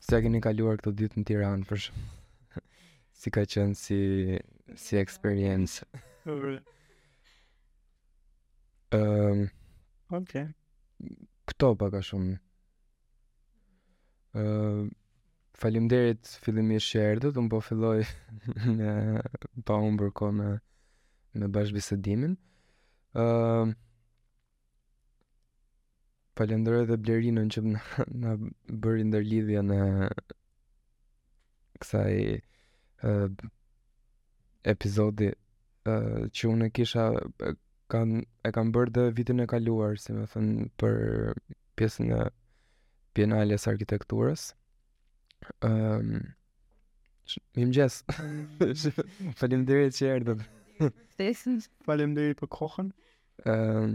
Si e keni kaluar këto ditë në Tiranë për shkak? Si ka qenë si si eksperiencë? Ëm. Ehm, um, Okej. Okay. Këto pak a shumë. Uh, Faleminderit fillimisht që erdhët, unë po filloj me pa humbur kohë me me bashkëbisedimin. Ëm uh, Falenderoj dhe Blerinën që na na bëri ndërlidhjen e kësaj, episodi që unë kisha kam e kam bërë dhe vitin e kaluar, si me thënë për pjesën e Bienales së Arkitekturës. Ëm um, Mirëmëngjes. Faleminderit që erdhët. Faleminderit për kohën. Ëm um,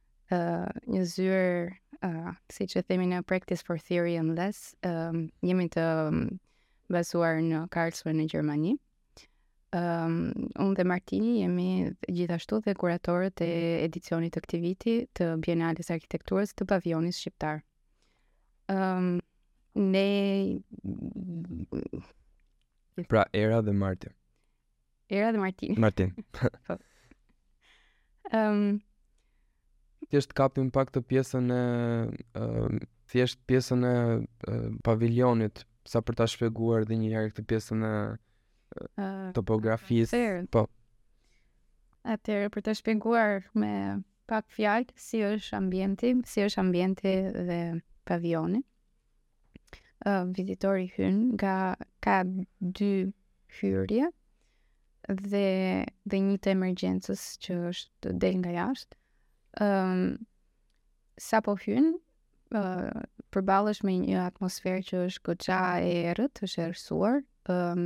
uh, një zyrë, uh, siç themi në Practice for Theory and Less, um, jemi të um, bazuar në Karlsruhe në Gjermani. Um, unë dhe Martini jemi gjithashtu dhe kuratorët e edicionit të këtij viti të Bienales së Arkitekturës të pavionit shqiptar. Um, ne... Pra, Era dhe Martin. Era dhe Martin. Martin. Po. Ehm, Thjesht kapemi pak të pjesën e ëm, thjesht pjesën e e, pavilionit sa për ta shpjeguar edhe një herë këtë pjesën e ë, topografisë. atëherë. Po. Atëherë për ta shpjeguar me pak fjalë si është ambienti, si është ambienti dhe pavioni. vizitori hyn nga ka dy hyrje dhe dhe një të emergjencës që është del nga jashtë. Ëm um, sapo hyn uh, përballesh me një atmosferë që është goxha e errët, është errësuar. Ëm um,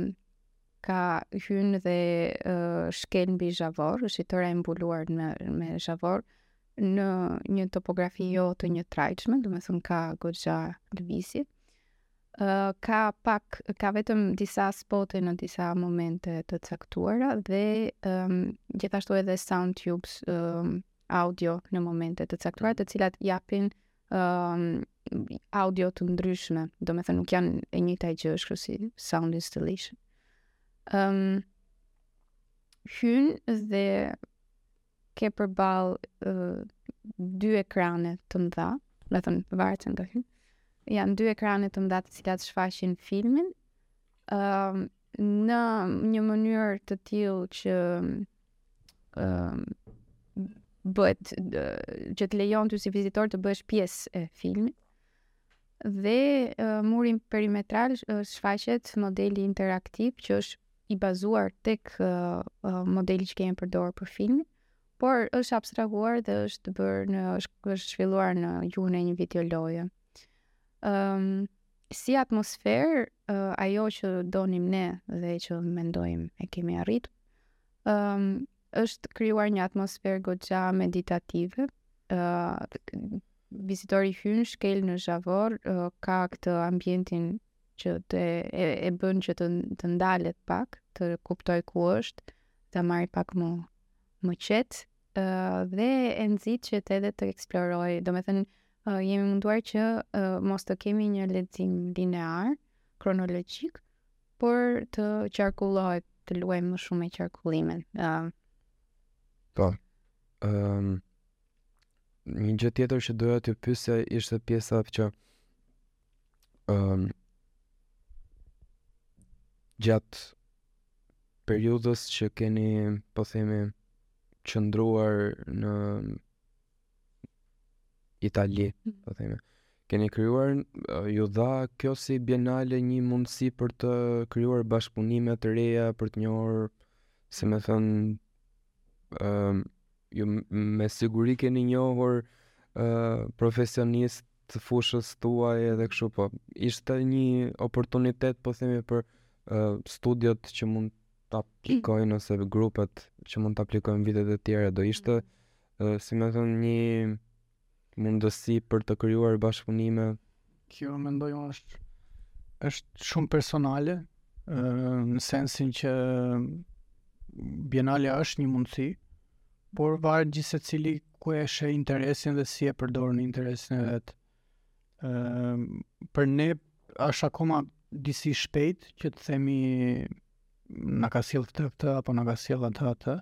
ka hyn dhe uh, shkel mbi zhavor, është i tëri i mbuluar me me zhavor. në një topografi jo të njëtrajtshme, domethënë ka goxha lëvizje, uh, ka pak, ka vetëm disa spote në disa momente të caktuara dhe um, gjithashtu edhe sound tubes um, audio në momente të caktuara të cilat japin um, audio të ndryshme, domethënë nuk janë e njëjta gjë, është krijuar si sound installation. Um, hyn dhe ke përball dy ekrane të mëdha, do me thënë varet nga ky. Janë dy ekrane të mëdha të cilat shfaqin filmin. Ëm në një mënyrë të tillë që ëm bëhet që të lejon ty si vizitor të bëhesh pjesë e filmit. Dhe uh, në murin perimetral shfaqet modeli interaktiv që është i bazuar tek uh, modeli që kemi përdorur për filmin, por është abstrahuar dhe është bërë në është, është zhvilluar në gjuhën e një videoloje. Ëm um, si atmosferë uh, ajo që donim ne dhe që mendojmë e kemi arrit. Ëm um, është krijuar një atmosferë goxha meditative. Ë uh, vizitori hyn shkel në zhavorr, uh, ka këtë ambientin që të e, e bën që të, të ndalet pak, të kuptojë ku është, ta marrë pak më, më qetë, uh, dhe e nxit që të edhe të eksplorojë. Do me thënë, uh, jemi munduar që uh, mos të kemi një lexim linear, kronologjik, por të qarkullohet, të luajmë më shumë me qarkullimin. Uh, po, um, një gjë tjetër që doja të pyesja ishte pjesa që um, gjatë periudhës që keni, po themi, qëndruar në Itali, mm. po themi. Keni krijuar ju dha kjo si bienale një mundësi për të krijuar bashkëpunime të reja për të njohur, si me thënë, ë um, ju me siguri keni njohur ë uh, profesionistë të fushës tuaj edhe kështu po ishte një oportunitet po themi për uh, studiot që mund të aplikojnë ose grupet që mund të aplikojnë vitet e tjera do ishte uh, si me thënë një mundësi për të krijuar bashkëpunime kjo mendoj unë është është shumë personale uh, në sensin që Bienalja është një mundësi por varet gjithsecili ku e sheh interesin dhe si e përdor në interesin e vet. Ehm, për ne është akoma disi shpejt që të themi na ka sjellë këtë këtë apo na ka sjellë atë atë,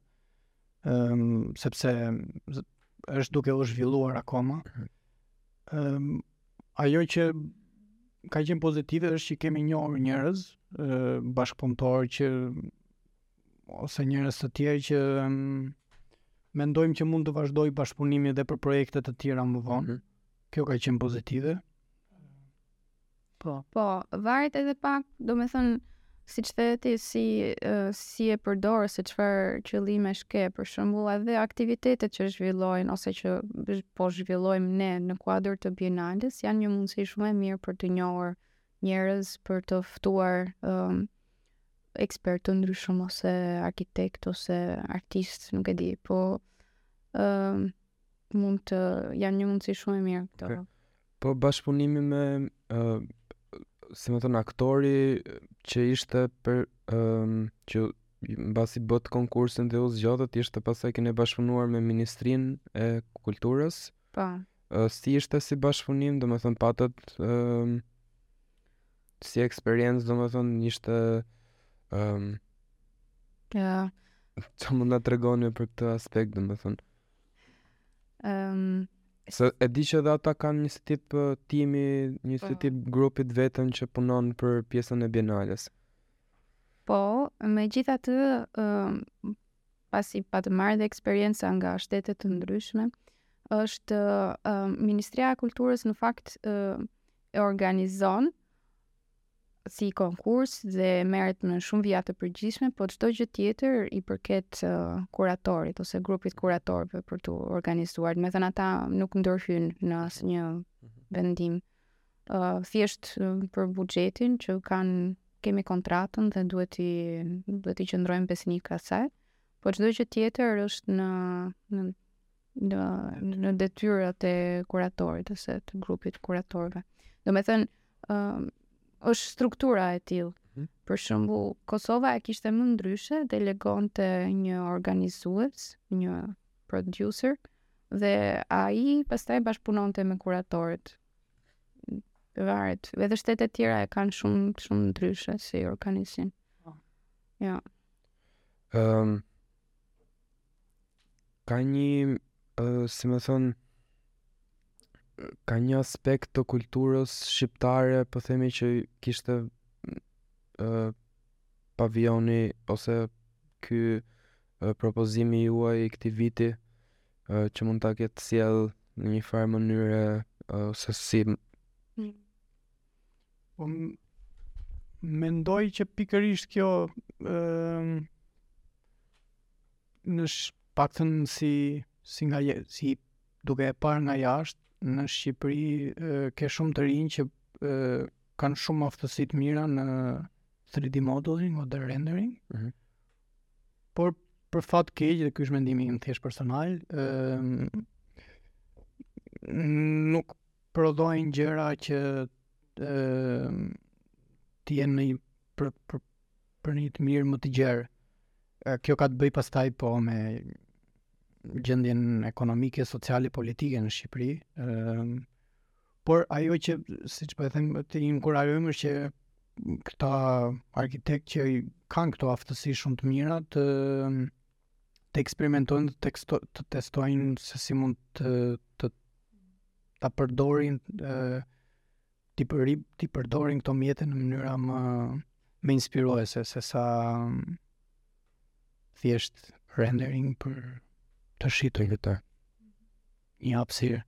ehm, sepse është duke u zhvilluar akoma. Ehm, ajo që ka qenë pozitive është që kemi njohur njerëz, bashkëpunëtorë që ose njerëz të tjerë që mendojmë që mund të vazhdojë bashkëpunimi edhe për projekte të tjera më vonë. Mm -hmm. Kjo ka qenë pozitive. Po, po, varet edhe pak, domethënë, siç the ti, si, uh, si e përdor, se çfarë qëllimesh ke, për shembull, edhe aktivitetet që zhvillojnë, ose që po zhvillojmë ne në kuadër të Bienales, janë një mundësi shumë e mirë për të njohur njerëz, për të ftuar um, ekspertë të ndryshëm ose arkitektë ose artistë, nuk e di, po ë mund të janë një mundësi shumë e mirë këto. Okay. Po bashkëpunimi me ë si me thënë aktori që ishte për ë që mbasi bëtë konkursin dhe u zgjodhët ishte pastaj keni bashkëpunuar me Ministrinë e Kulturës. Po. Si ishte si bashkëpunim, domethënë patët... Um... Si eksperiencë, domethënë, ishte... Um, ja. Ç'mund të na tregoni për këtë aspekt, domethënë? Um, Se e di që dhe ata kanë një tip timi, një po. tip grupi vetëm që punon për pjesën e bienales. Po, megjithatë, um, pasi patëm marrë dhe eksperienca nga shtete të ndryshme, është uh, Ministria e Kulturës në fakt uh, e organizon si konkurs dhe merret në shumë vija të përgjithshme, po çdo gjë tjetër i përket uh, kuratorit ose grupit të kuratorëve për t'u organizuar. Domethënë ata nuk ndërhyjnë në asnjë mhm. vendim. Uh, thjesht uh, për buxhetin që kanë kemi kontratën dhe duhet i duhet t'i qëndrojmë besnik asaj. Po çdo gjë tjetër është në në në në detyrat e kuratorit ose të grupit të kuratorëve. Domethënë, um, është struktura e tillë. Mhm. Për shembull, Kosova e kishte më ndryshe, delegonte një organizues, një producer, dhe ai pastaj bashkëpunonte me kuratorët. Varet, edhe shtetet e tjera e kanë shumë, shumë ndryshe si organizim. Oh. Ja. Um, ka një si me thënë ka një aspekt të kulturës shqiptare po themi që kishte pavioni ose ky propozimi juaj i këtij viti që mund ta ketë sjellë në një farë mënyre ose si Po mendoj që pikërisht kjo ë të paktën si si nga si duke e parë nga jashtë në Shqipëri e, ke shumë të rinj që e, kanë shumë aftësi të mira në 3D modeling ose rendering. Mm -hmm. Por për fat keq dhe ky është mendimi im thjesht personal, ë nuk prodhojnë gjëra që ë të jenë një për, për, për një të mirë më të gjerë. Kjo ka të bëjë pastaj po me gjendjen ekonomike, sociale, politike në Shqipëri. Ëm por ajo që siç po e them të inkurajojmë është që këta arkitektë që kanë këto aftësi shumë të mira të të eksperimentojnë të, të testojnë se si mund të të ta përdorin të ti t'i përdorin këto mjete në mënyra më më inspiruese se sa thjesht rendering për të shitur një hapësirë.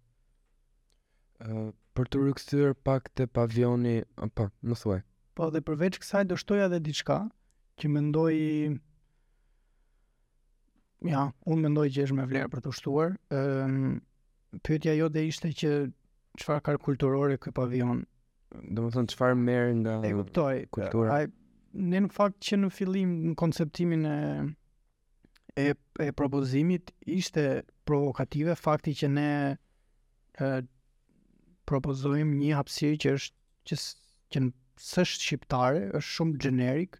Uh, për të rikthyer pak te pavioni, po, më thuaj. Po dhe përveç kësaj do shtoja edhe diçka që mendoj Ja, unë mendoj që është me vlerë për t'u shtuar. Ëm um, pyetja jote ishte që çfarë ka kulturore ky pavion? Domethënë çfarë merr nga E kuptoj. Kultura. Ai, ne në fakt që në fillim në konceptimin e e e propozimit ishte provokative fakti që ne e propozojmë një hapësirë që është që që s'është shqiptare, është shumë xhenerik,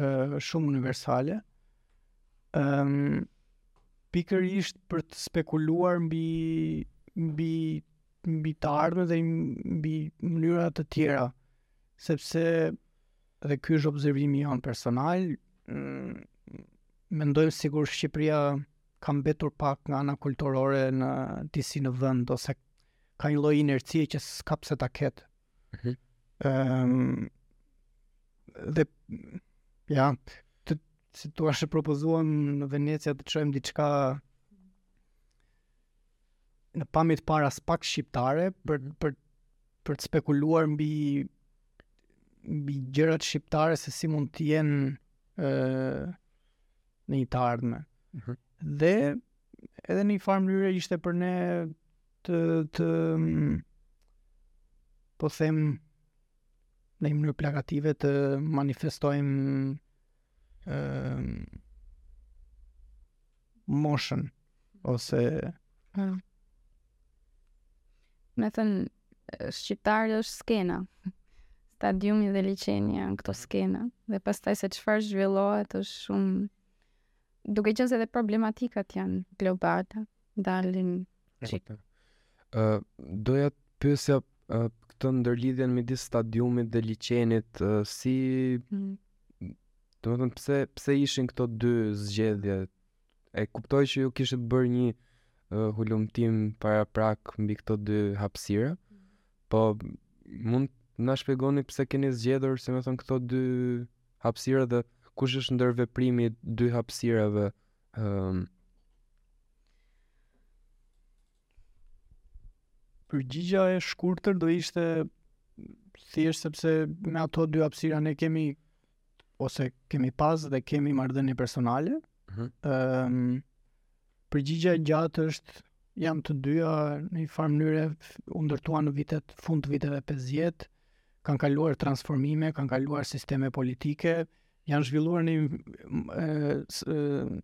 uh, shumë universale. Um, pikërisht për të spekuluar mbi mbi mbi të ardhme dhe mbi mënyra të tjera, sepse dhe ky është observimi jonë personal, mm, mendojmë sikur Shqipëria ka mbetur pak nga ana kulturore në disi në vend ose ka një lloj inercie që s'ka pse ta ketë Mhm. Ëm dhe ja, si t'u thashë propozuam në Venecia të çojmë diçka në pamje të para aspak shqiptare për Mhm. për për të spekuluar mbi mbi gjërat shqiptare se si mund të jenë ë në një të ardhme. Mhm. Dhe edhe në një farë mënyre ishte për ne të të po them në një mënyrë plakative, të manifestojmë ë moshën ose hmm. Domethënë, Shqipëria është skena. Stadiumi dhe liqeni janë këto skena. Dhe pastaj se çfarë zhvillohet është shumë... Duke qenë se dhe problematikat janë globale. dalin çik. Ë doja të pyesja këtë ndërlidhjen midis stadiumit dhe liqenit si mm. domethënë pse pse ishin këto dy zgjedhje e kuptoj që ju kishit bërë një uh, hulumtim paraprak mbi këto dy hapësira mm. po mund na shpjegoni pse keni zgjedhur domethënë këto dy hapësira dhe kush është ndërveprimi i dy hapësirave Ëm Përgjigja e shkurtër do ishte thjesht sepse me ato dy hapësira ne kemi ose kemi pas dhe kemi marrëdhënie personale. Ëm mm -hmm. Përgjigja e gjatë është janë të dyja në një farë mënyre u ndërtuan në vitet fund të viteve 50 kanë kaluar transformime, kanë kaluar sisteme politike, janë zhvilluar në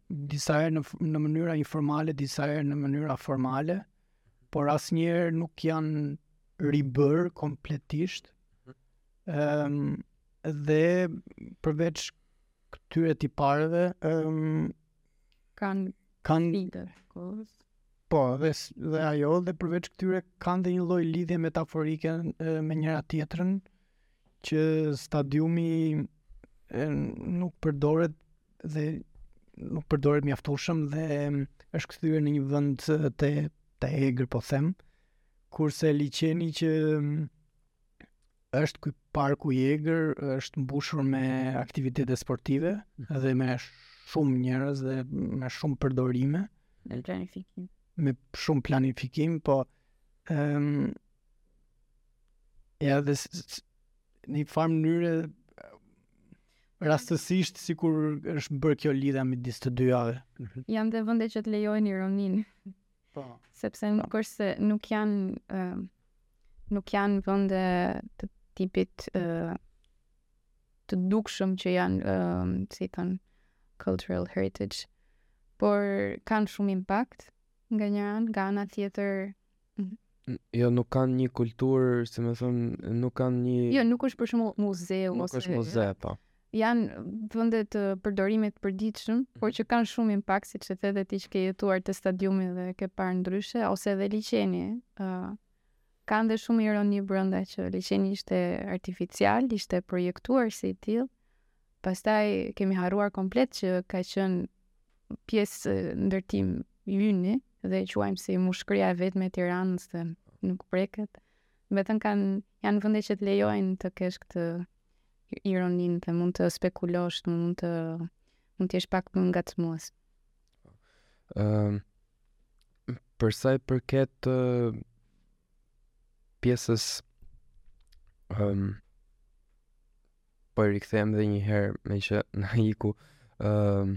disa herë në, në mënyra informale, disa herë në mënyra formale, por asnjëherë nuk janë ribërë kompletisht. Ëm um, dhe përveç këtyre tipareve, ëm um, kanë kanë lidhje Po, dhe dhe ajo dhe përveç këtyre kanë dhe një lloj lidhje metaforike me njëra tjetrën. që stadiumi nuk përdoret dhe nuk përdoret mjaftueshëm dhe është kthyer në një vend të të egër po them kurse liqeni që është ky parku i egër është mbushur me aktivitete sportive mhm. dhe me shumë njerëz dhe me shumë përdorime me planifikim me shumë planifikim po ëm Ja, dhe në një farë mënyre rastësisht sikur është bërë kjo lidhja midis të dyjave. Mhm. Janë dhe vende që të lejojnë ironinë. Po. Sepse nuk po. është se nuk janë nuk janë vende të tipit të dukshëm që janë si thon cultural heritage, por kanë shumë impakt nga njëra anë, nga ana tjetër Jo, nuk kanë një kulturë, si me thënë, nuk kanë një... Jo, nuk është për shembull muzeu. Nuk ose... është muze, po. Janë vende të përdorimit të përditshëm, mhm. por që kanë shumë impakt, siç e the dhe ti që ke jetuar te stadiumi dhe ke parë ndryshe, ose dhe liqeni. Uh, kanë dhe shumë ironi brënda që liqeni ishte artificial, ishte projektuar si i tillë, Pastaj kemi harruar komplet që ka qenë pjesë ndërtim i yni dhe e quajmë si mushkëria e vetme e Tiranës dhe nuk preket. Me thënë kanë janë vende që të lejojnë të kesh këtë ironinë dhe mund të spekulosh, mund të mund të jesh pak më ngacmues. Ëm uh, për sa i përket uh, pjesës ëm um, po i rikthehem edhe një herë meqë na iku ë uh,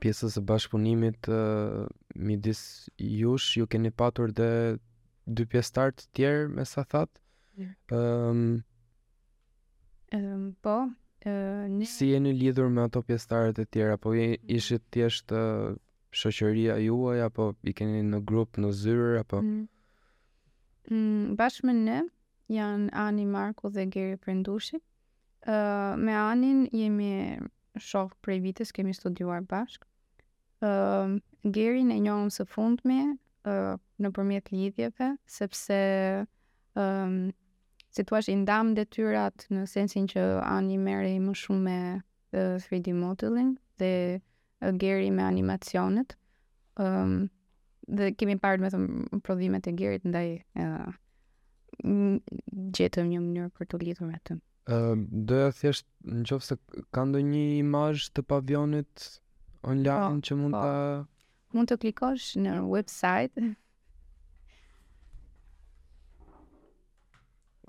pjesës së bashkëpunimit uh, midis jush, ju keni patur dhe dy pjesëtarë të tjerë me sa thatë. Ëm um, po, ë uh, si jeni lidhur me ato pjesëtarët e tjerë apo mm. ishte thjesht uh, shoqëria juaj apo i keni në grup në zyrë apo mm. Mm, bashkë me ne janë Ani Marku dhe Geri Prendushi. Me Anin jemi shokë prej vitesh, kemi studuar bashkë. Gerin e njohëm së fundmi nëpërmjet lidhjeve, sepse si të thuash i ndamë detyrat në sensin që Ani merrej më shumë me 3D modeling dhe Geri me animacionet. Ëm um, dhe kemi parë me thënë prodhimet e Gerit ndaj uh, gjetëm një mënyrë për t'u lidhur me të. Uh, doja thjesht në qoftë se ka ndonjë imazh të pavijonit online po, që mund po. të... Mund të klikosh në website.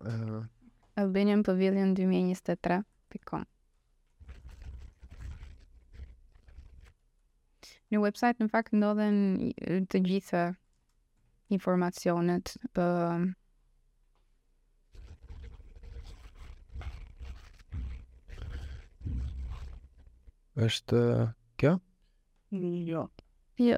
Uh, Albanian Pavilion 2023.com Në website në fakt ndodhen të gjitha informacionet për ehm, është kjo? Jo. Jo.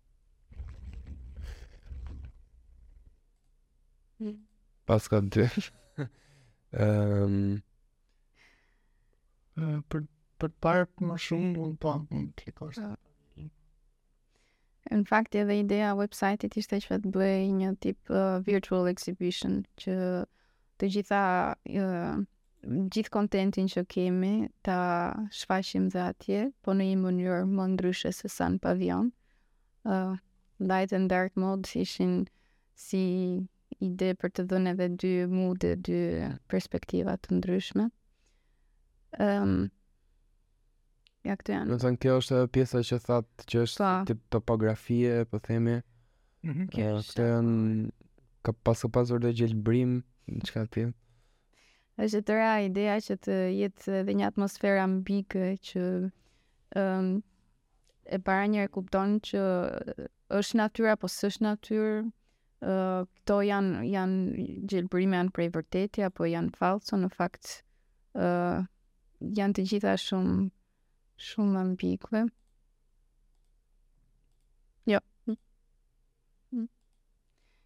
Pas ka dy. Ehm. Për për të parë më shumë mund të pam mund të klikosh. Në fakt edhe ideja e website-it ishte që të bëjë një tip uh, virtual exhibition që të gjitha uh, gjithë kontentin që kemi ta shfaqim dhe atje, po në një mënyrë më ndryshe se sa në pavion. Uh, Light and Dark Mode ishin si ide për të dhënë edhe dy moode, dy perspektiva të ndryshme. Ehm. Um, ja këtu janë. Domethënë kjo është edhe pjesa që thatë që është pa. Po. tip topografie, po themi. Mm -hmm, kjo është. Këtu janë ka pasur pasur dhe gjelbërim, çka ti? Është e tëra ideja që të jetë edhe një atmosferë ambigue që um, e para njëherë kupton që është natyra apo s'është natyrë, uh, këto janë janë gjelbërime janë prej vërteti apo janë falso në fakt ë uh, janë të gjitha shumë shumë ambigue.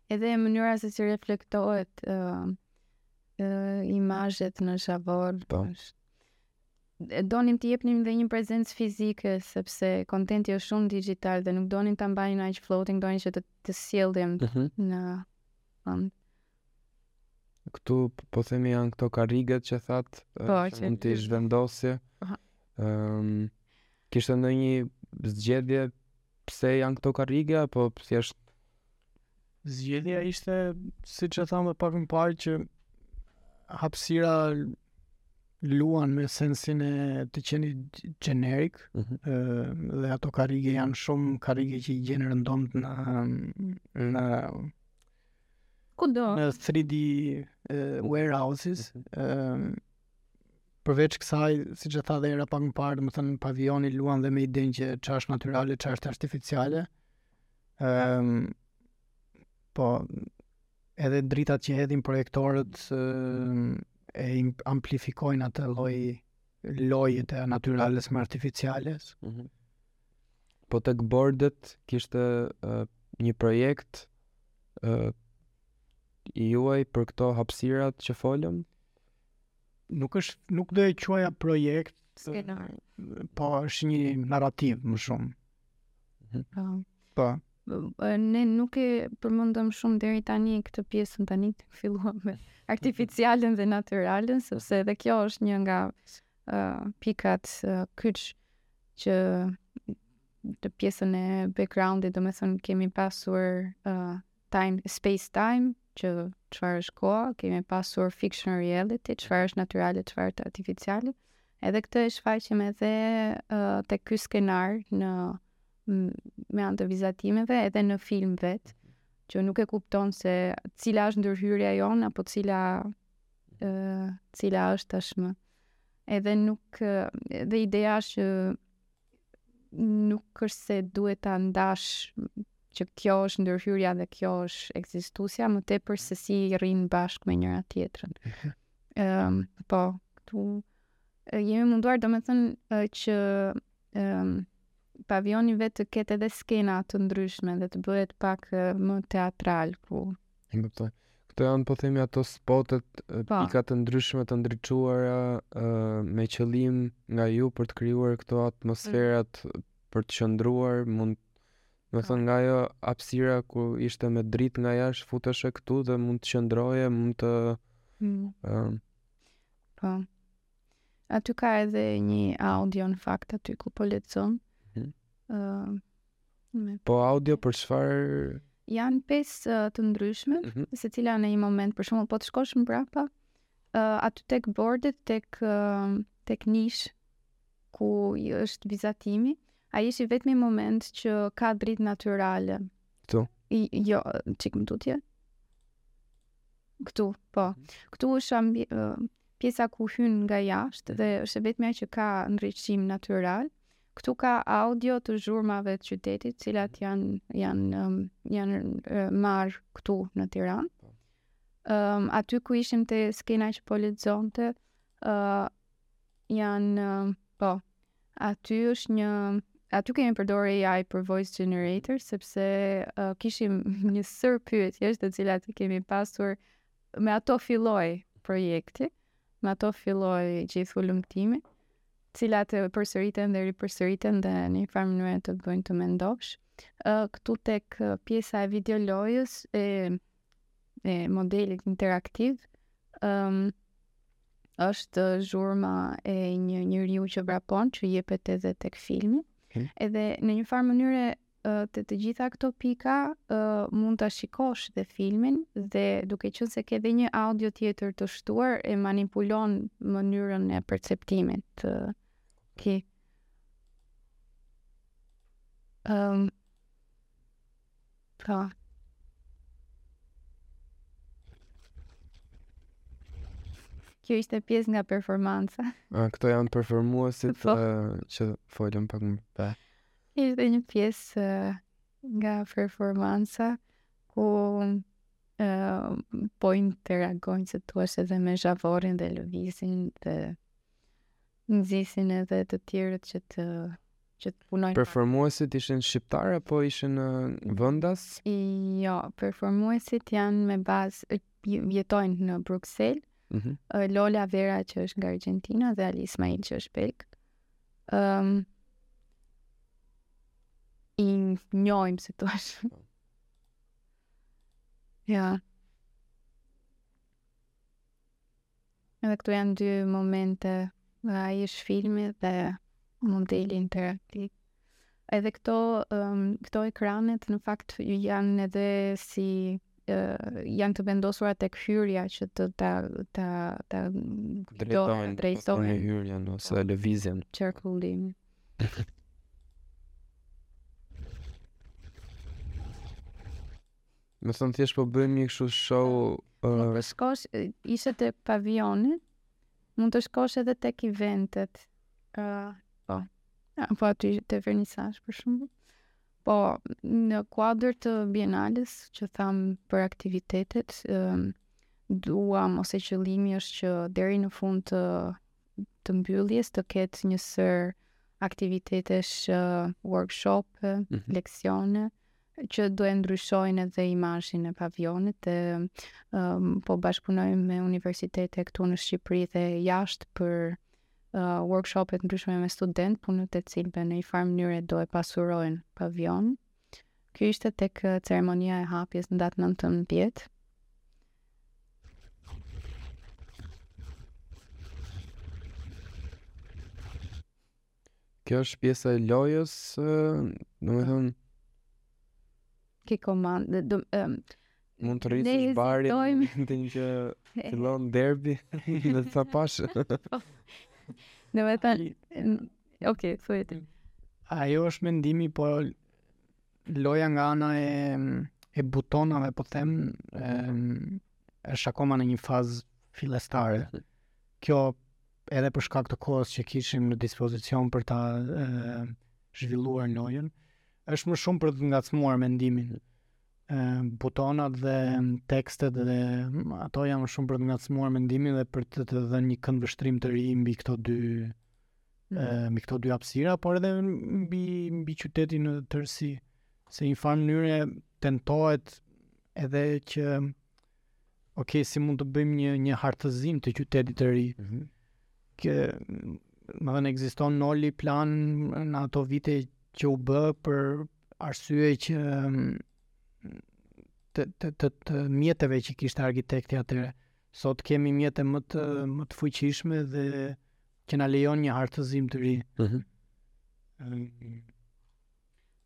Edhe mënyra se si reflektohen uh, uh, imazhet në zhavorr. Po. Donim të jepnim dhe një prezencë fizike sepse kontenti është shumë dixhital dhe nuk donim ta mbanim aq floating, donim që të të sjellim uh mhm. -huh. në fund. Këtu po themi janë këto karriget që thatë, po, që mund t'i zhvendosje. Um, kishte ndonjë zgjedhje Pse janë këto karrige apo thjesht zgjedhja ishte siç e thamë pak më parë që hapësira luan me sensin e të qenit xhenerik mm -hmm. dhe ato karrige janë shumë karrige që i gjen rëndom në në kudo në 3D uh, warehouses mm -hmm. Përveç kësaj, siç e tha dhe Era pak më parë, domethënë pavioni luan dhe me idenë që ç'është natyrale, ç'është artificiale. Um, po, edhe dritat që hedhin projektorët um, e amplifikojnë atë lloj loje të natyrales me artificiales. Mm -hmm. Po tek bordet kishte uh, një projekt uh, i juaj për këto hapësirat që folëm? nuk është nuk do e quaja projekt skenar. Po është një narrativë më shumë. Po. Po. Ne nuk e përmendëm shumë deri tani këtë pjesën tani që filluam me artificialen dhe natyralen sepse edhe kjo është një nga uh, pikat uh, kyçe që në pjesën e backgroundit, domethënë kemi pasur uh, time, space time, që çfarë është koha, kemi pasur fiction reality, çfarë është natyrale, çfarë është artificiale. Edhe këtë e shfaqim edhe uh, te ky skenari në me anë të vizatimeve edhe në film vet, që nuk e kupton se cila është ndërhyrja jonë apo cila ë uh, cila është tashmë. Edhe nuk uh, dhe ideja është që nuk është se duhet ta ndash që kjo është ndërhyrja dhe kjo është ekzistusja, më tepër se si rrin bashkë me njëra tjetrën. Ëm, um, po, këtu jemi munduar domethënë uh, që ëm um, pavioni vetë të ketë edhe skena të ndryshme dhe të bëhet pak uh, më teatral ku E kuptoj. Këto janë po themi ato spotet e, Po. pika të ndryshme të ndriçuara e, me qëllim nga ju për të krijuar këto atmosferat për të qëndruar, mund, domethënë nga ajo hapësira ku ishte me dritë nga jashtë futeshe këtu dhe mund të qëndroje, mund të Mm, e, Po. Aty ka edhe një audio në fakt aty ku po lexon. Mm -hmm. uh, po audio për çfarë? Janë pesë uh, të ndryshme, mm -hmm. secila në një moment, për shembull, po të shkosh më brapa, uh, aty tek bordet, tek, uh, tek nish, ku është vizatimi, ai është i vetmi moment që ka dritë naturale. Këtu? Jo, çikë më tutje? Këtu, po. Mhm. Këtu është ambi, uh, pjesa ku hyn nga jashtë dhe është e vetmja që ka ndriçim natyral. Këtu ka audio të zhurmave të qytetit, të cilat janë janë janë marr këtu në Tiranë. Ëm po. um, aty ku ishim te skena që po lexonte, ë uh, janë uh, po. Aty është një aty kemi përdorur AI për voice generator sepse uh, kishim një sër pyetjesh të cilat i kemi pasur Me ato filloi projekti, me ato filloi gjithë hulumtimi, të cilat përsëriten dhe ripërsëriten dhe në një farë mënyre të bëjnë të mendosh. Këtu tek pjesa e videolojës e, e modelit interaktiv, um, është zhurma e një njeriu që vrapon, që jepet edhe tek filmi. Hmm. Edhe në një farë mënyre Te të gjitha këto pika mund ta shikosh dhe filmin dhe duke qenë se ke dhe një audio tjetër të shtuar e manipulon mënyrën e perceptimit të ke um, pra Kjo ishte pjesë nga performanca. A, këto janë performuesit po. që folëm pak më. Ishte një pjesë nga performanca ku po interagojnë siç duash edhe me zhavorin dhe lëvizin dhe nxisin edhe të tjerët që të që të punojnë. Performuesit ishin shqiptarë apo ishin vendas? Jo, performuesit janë me bazë jetojnë në Bruksel. Mm -hmm. Lola Vera që është nga Argentina dhe Ali Ismail që është belg. Ëm i njohim si thua. Ja. Edhe këtu janë dy momente, ai është filmi dhe modeli interaktiv. Edhe këto këto ekranet në fakt janë edhe si janë të vendosura tek hyrja që të ta ta ta drejtojnë drejtojnë hyrjen ose lëvizjen qarkullimin Me thënë thjesht po bëjmë një kështu show uh... Më të shkosh, ishe te pavioni Mund të shkosh edhe tek eventet uh, oh. Ja, po aty te vernisazhi për shembull. Po, në kuadër të bienales, që thamë për aktivitetet, duam ose qëllimi është që deri në fund të, të mbylljes të ketë një sërë aktivitetesh, workshope, mm -hmm. leksione, që do e ndryshojnë edhe imazhin e pavionit dhe um, po bashkëpunojmë me universitete këtu në Shqipëri dhe jashtë për uh, workshope të ndryshme me studentë, punët e të cilëve në një farë mënyre do e pasurojnë pavionin. Kjo ishte tek uh, ceremonia e hapjes në datë 19. Kjo është pjesa e lojës, uh, domethënë ke komandë, mund të rrisësh barin në momentin që fillon derbi në të pashë. Domethënë... Ok, thuaj ti. Ajo është mendimi, po loja nga ana e, e butonave, po them, e, është akoma në një fazë fillestare. Kjo edhe për shkak të kohës që kishim në dispozicion për ta zhvilluar lojën, është më shumë për të ngacmuar mendimin. Butonat dhe tekstet dhe ato janë më shumë për të ngacmuar mendimin dhe për të të dhënë një këndvështrim të ri mbi këto dy mbi këto dy hapësira, por edhe mbi mbi qytetin në tërësi. Se në një farë mënyre tentohet edhe që Ok, si mund të bëjmë një një hartëzim të qytetit të ri? Mm -hmm. Domethënë, ekziston Nolli plan në ato vite që u bë për arsye që të, të, të, të mjeteve që kishte arkitekti atëherë. Sot kemi mjete më të, më të fuqishme dhe që na lejon një hartëzim të ri. Mm -hmm.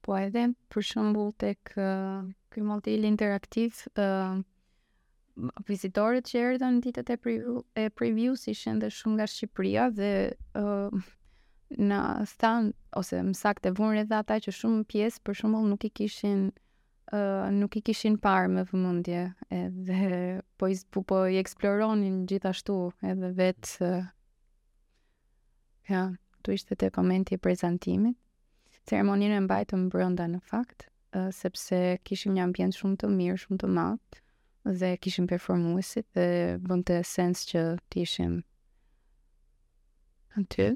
Po edhe për shembull tek ky model interaktiv ë vizitorët që erdhën ditët e preview e preview's ishin dhe shumë nga Shqipëria dhe ë na thanë ose më saktë vunë re dhe ata që shumë pjesë për shembull nuk i kishin ë nuk i kishin parë me vëmendje edhe po i po, po i eksploronin gjithashtu edhe vetë Ja, këtu ishte te komenti i prezantimit. Ceremoninë e mbajtëm brenda në fakt, sepse kishim një ambient shumë të mirë, shumë të madh dhe kishim performuesit dhe bënte sens që të ishim aty.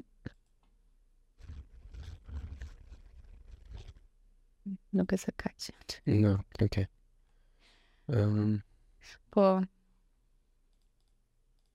Nuk e se ka që. No, oke. Okay. Um... Po,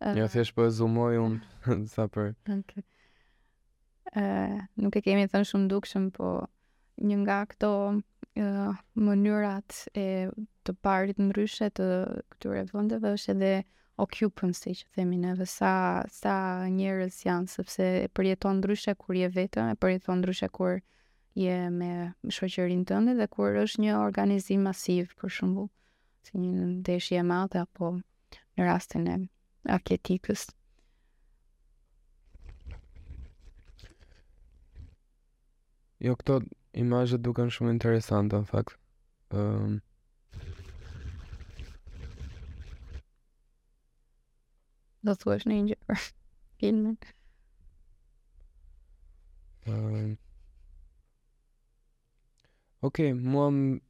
Uh, jo, thjesht po e zoomoj unë, sa për... Okay. Uh, nuk e kemi thënë shumë dukshëm, po një nga këto uh, mënyrat e të parit ndryshe të këtyre vendeve është edhe occupancy që themi ne dhe sa, sa njerëz janë, sepse e përjeton ndryshe kur je vetëm, e përjeton ndryshe kur je me shoqërinë tënde dhe kur është një organizim masiv për shembull, si një ndeshje e madhe apo në rastin e atletikës. Jo, këto imazhe duken shumë interesante në fakt. Ëm Do thuash ndonjë gjë për filmin. Ëm Okej, okay, mund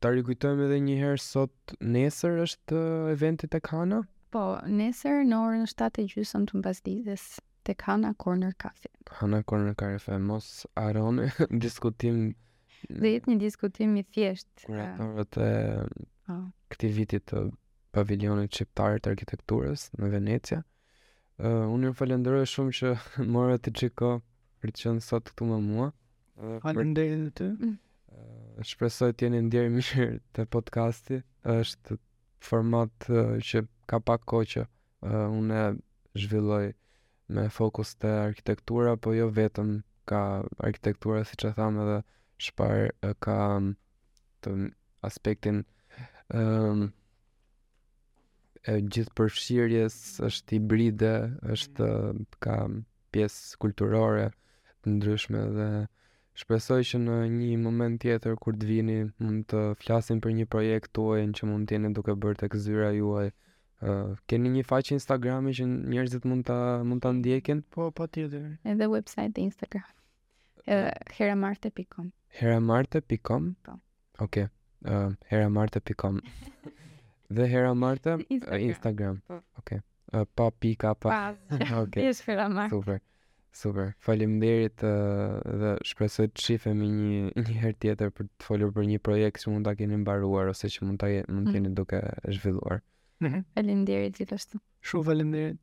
ta rikujtojmë edhe një herë sot nesër është eventi tek Hana? Po, nesër në orën 7:30 të mbasdites tek Hana Corner Cafe. Hana Corner Cafe, mos harroni diskutim do jetë një diskutim i thjeshtë. Me kuratorët e oh. këtij viti të pavijonit shqiptar të arkitekturës në Venecia. Unë ju falenderoj shumë që morët një çikë kohë për të qenë sot këtu me mua. Faleminderit dhe ty. Mm. Shpresoj të jeni ndjerë mirë te podcasti. është format që ka pak kohë që unë e zhvilloj me fokus te arkitektura, po jo vetëm te arkitektura, siç e thamë edhe më parë ka atë aspektin um, e gjithë përfshirjes është hibride, është mm. ka pjesë kulturore të ndryshme dhe shpresoj që në një moment tjetër kur të vini mund të flasim për një projekt tuajin që mund të jeni duke bërë tek zyra juaj. Uh, keni një faqe Instagrami që njerëzit mund ta mund ta ndjekin? Po, patjetër. Edhe website dhe Instagram. Heramarte.com Heramarte.com Po Ok, uh, heramarte.com Dhe Heramarte Instagram, Instagram. Po. Ok, uh, pa pika, pa Pa, ok, yes Heramarte super Super, faleminderit uh, dhe shpresoj të shifemi një, një herë tjetër për të folur për një projekt që mund ta keni mbaruar ose që mund ta je- mund të jeni duke e zhvilluar. Faleminderit gjithashtu Shumë faleminderit.